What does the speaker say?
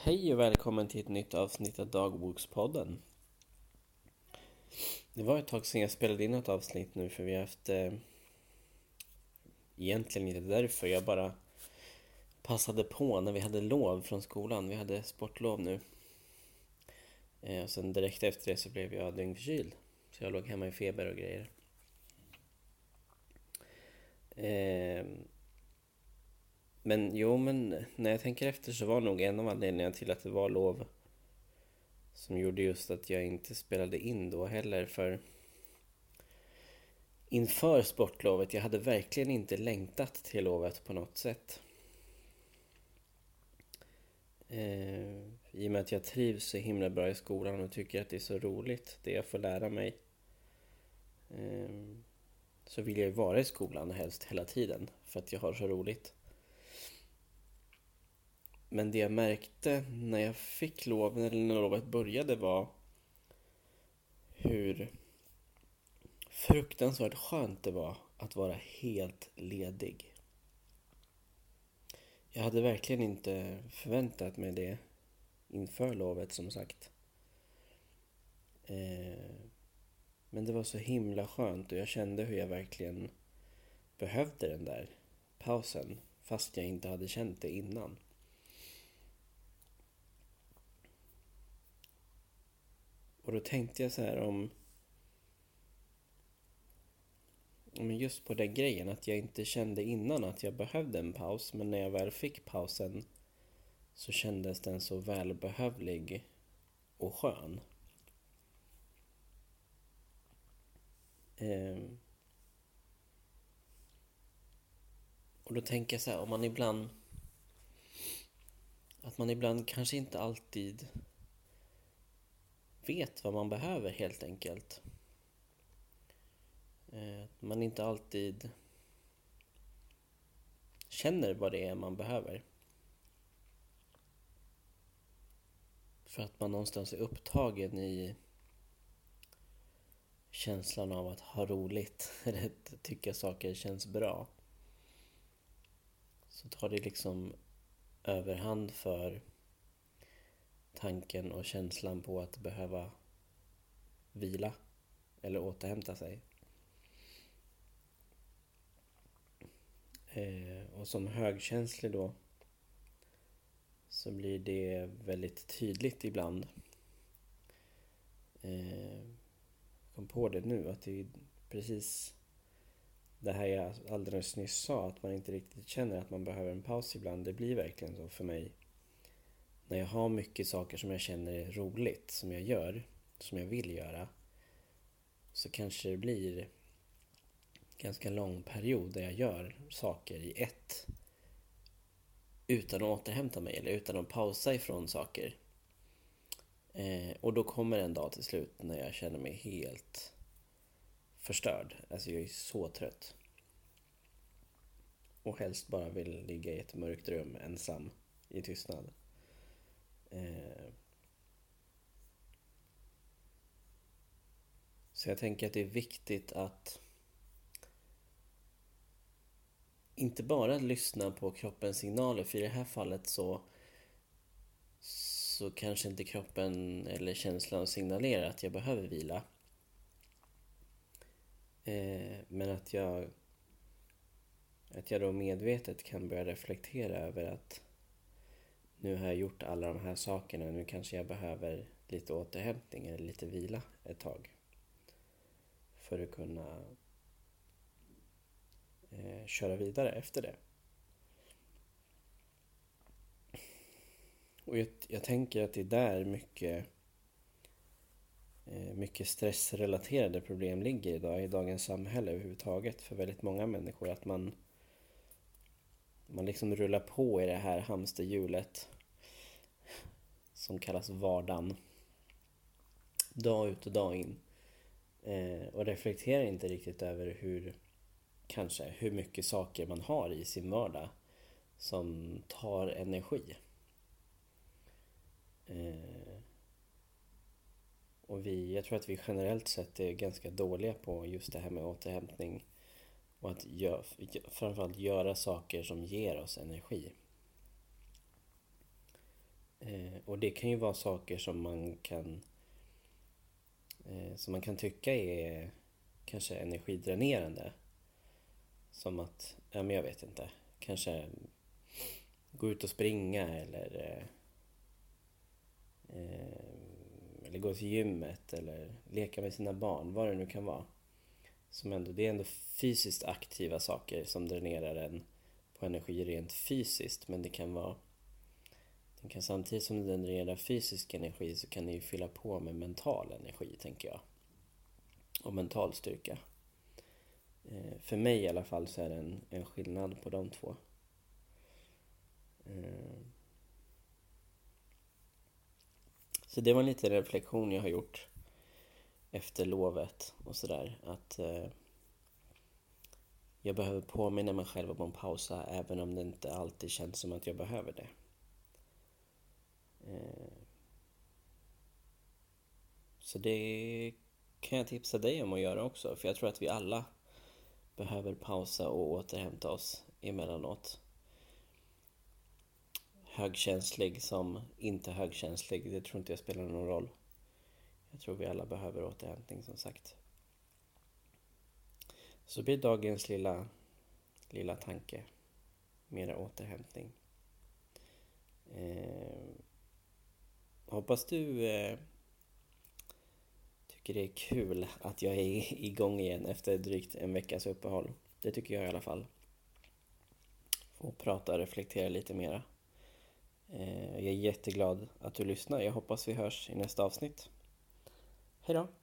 Hej och välkommen till ett nytt avsnitt av Dagbokspodden. Det var ett tag sedan jag spelade in ett avsnitt nu för vi har haft eh, Egentligen inte därför, jag bara passade på när vi hade lov från skolan. Vi hade sportlov nu. Eh, och sen direkt efter det så blev jag dyngförkyld. Så jag låg hemma i feber och grejer. Eh, men jo, men när jag tänker efter så var nog en av anledningarna till att det var lov som gjorde just att jag inte spelade in då heller för inför sportlovet, jag hade verkligen inte längtat till lovet på något sätt. Eh, I och med att jag trivs så himla bra i skolan och tycker att det är så roligt, det jag får lära mig. Eh, så vill jag ju vara i skolan helst hela tiden för att jag har så roligt. Men det jag märkte när jag fick lov, eller när lovet började var hur fruktansvärt skönt det var att vara helt ledig. Jag hade verkligen inte förväntat mig det inför lovet som sagt. Eh, men det var så himla skönt och jag kände hur jag verkligen behövde den där pausen fast jag inte hade känt det innan. Och då tänkte jag så här om... Men just på den grejen att jag inte kände innan att jag behövde en paus. Men när jag väl fick pausen så kändes den så välbehövlig och skön. Ehm. Och då tänker jag så här, om man ibland... Att man ibland kanske inte alltid vet vad man behöver helt enkelt. Eh, man inte alltid känner vad det är man behöver. För att man någonstans är upptagen i känslan av att ha roligt eller tycka saker känns bra. Så tar det liksom överhand för tanken och känslan på att behöva vila eller återhämta sig. Eh, och som högkänslig då så blir det väldigt tydligt ibland. Eh, jag kom på det nu att det är precis det här jag alldeles nyss sa, att man inte riktigt känner att man behöver en paus ibland. Det blir verkligen så för mig när jag har mycket saker som jag känner är roligt, som jag gör, som jag vill göra, så kanske det blir ganska lång period där jag gör saker i ett utan att återhämta mig eller utan att pausa ifrån saker. Eh, och då kommer en dag till slut när jag känner mig helt förstörd. Alltså jag är så trött. Och helst bara vill ligga i ett mörkt rum ensam i tystnad. Eh, så jag tänker att det är viktigt att inte bara lyssna på kroppens signaler, för i det här fallet så så kanske inte kroppen eller känslan signalerar att jag behöver vila. Eh, men att jag att jag då medvetet kan börja reflektera över att nu har jag gjort alla de här sakerna, nu kanske jag behöver lite återhämtning eller lite vila ett tag. För att kunna eh, köra vidare efter det. Och jag, jag, tänker att det är där mycket, eh, mycket stressrelaterade problem ligger idag, i dagens samhälle överhuvudtaget för väldigt många människor. Att man man liksom rullar på i det här hamsterhjulet som kallas vardagen. Dag ut och dag in. Eh, och reflekterar inte riktigt över hur, kanske, hur mycket saker man har i sin vardag som tar energi. Eh, och vi, jag tror att vi generellt sett är ganska dåliga på just det här med återhämtning och att gör, framförallt göra saker som ger oss energi. Eh, och det kan ju vara saker som man kan eh, som man kan tycka är kanske energidränerande. Som att, ja men jag vet inte, kanske gå ut och springa eller eh, eh eller gå till gymmet eller leka med sina barn, vad det nu kan vara. Som ändå, det är ändå fysiskt aktiva saker som dränerar en på energi rent fysiskt men det kan vara den kan samtidigt som den dränerar fysisk energi så kan den ju fylla på med mental energi tänker jag. Och mental styrka. Eh, för mig i alla fall så är det en, en skillnad på de två. Eh, så det var en liten reflektion jag har gjort efter lovet och sådär. Att eh, jag behöver påminna mig själv om att pausa även om det inte alltid känns som att jag behöver det. Eh, så det kan jag tipsa dig om att göra också, för jag tror att vi alla behöver pausa och återhämta oss emellanåt. Högkänslig som inte högkänslig, det tror inte jag spelar någon roll. Jag tror vi alla behöver återhämtning som sagt. Så blir dagens lilla, lilla tanke mera återhämtning. Eh, hoppas du eh, tycker det är kul att jag är igång igen efter drygt en veckas uppehåll. Det tycker jag i alla fall. Få prata och reflektera lite mera. Eh, jag är jätteglad att du lyssnar. Jag hoppas vi hörs i nästa avsnitt. you know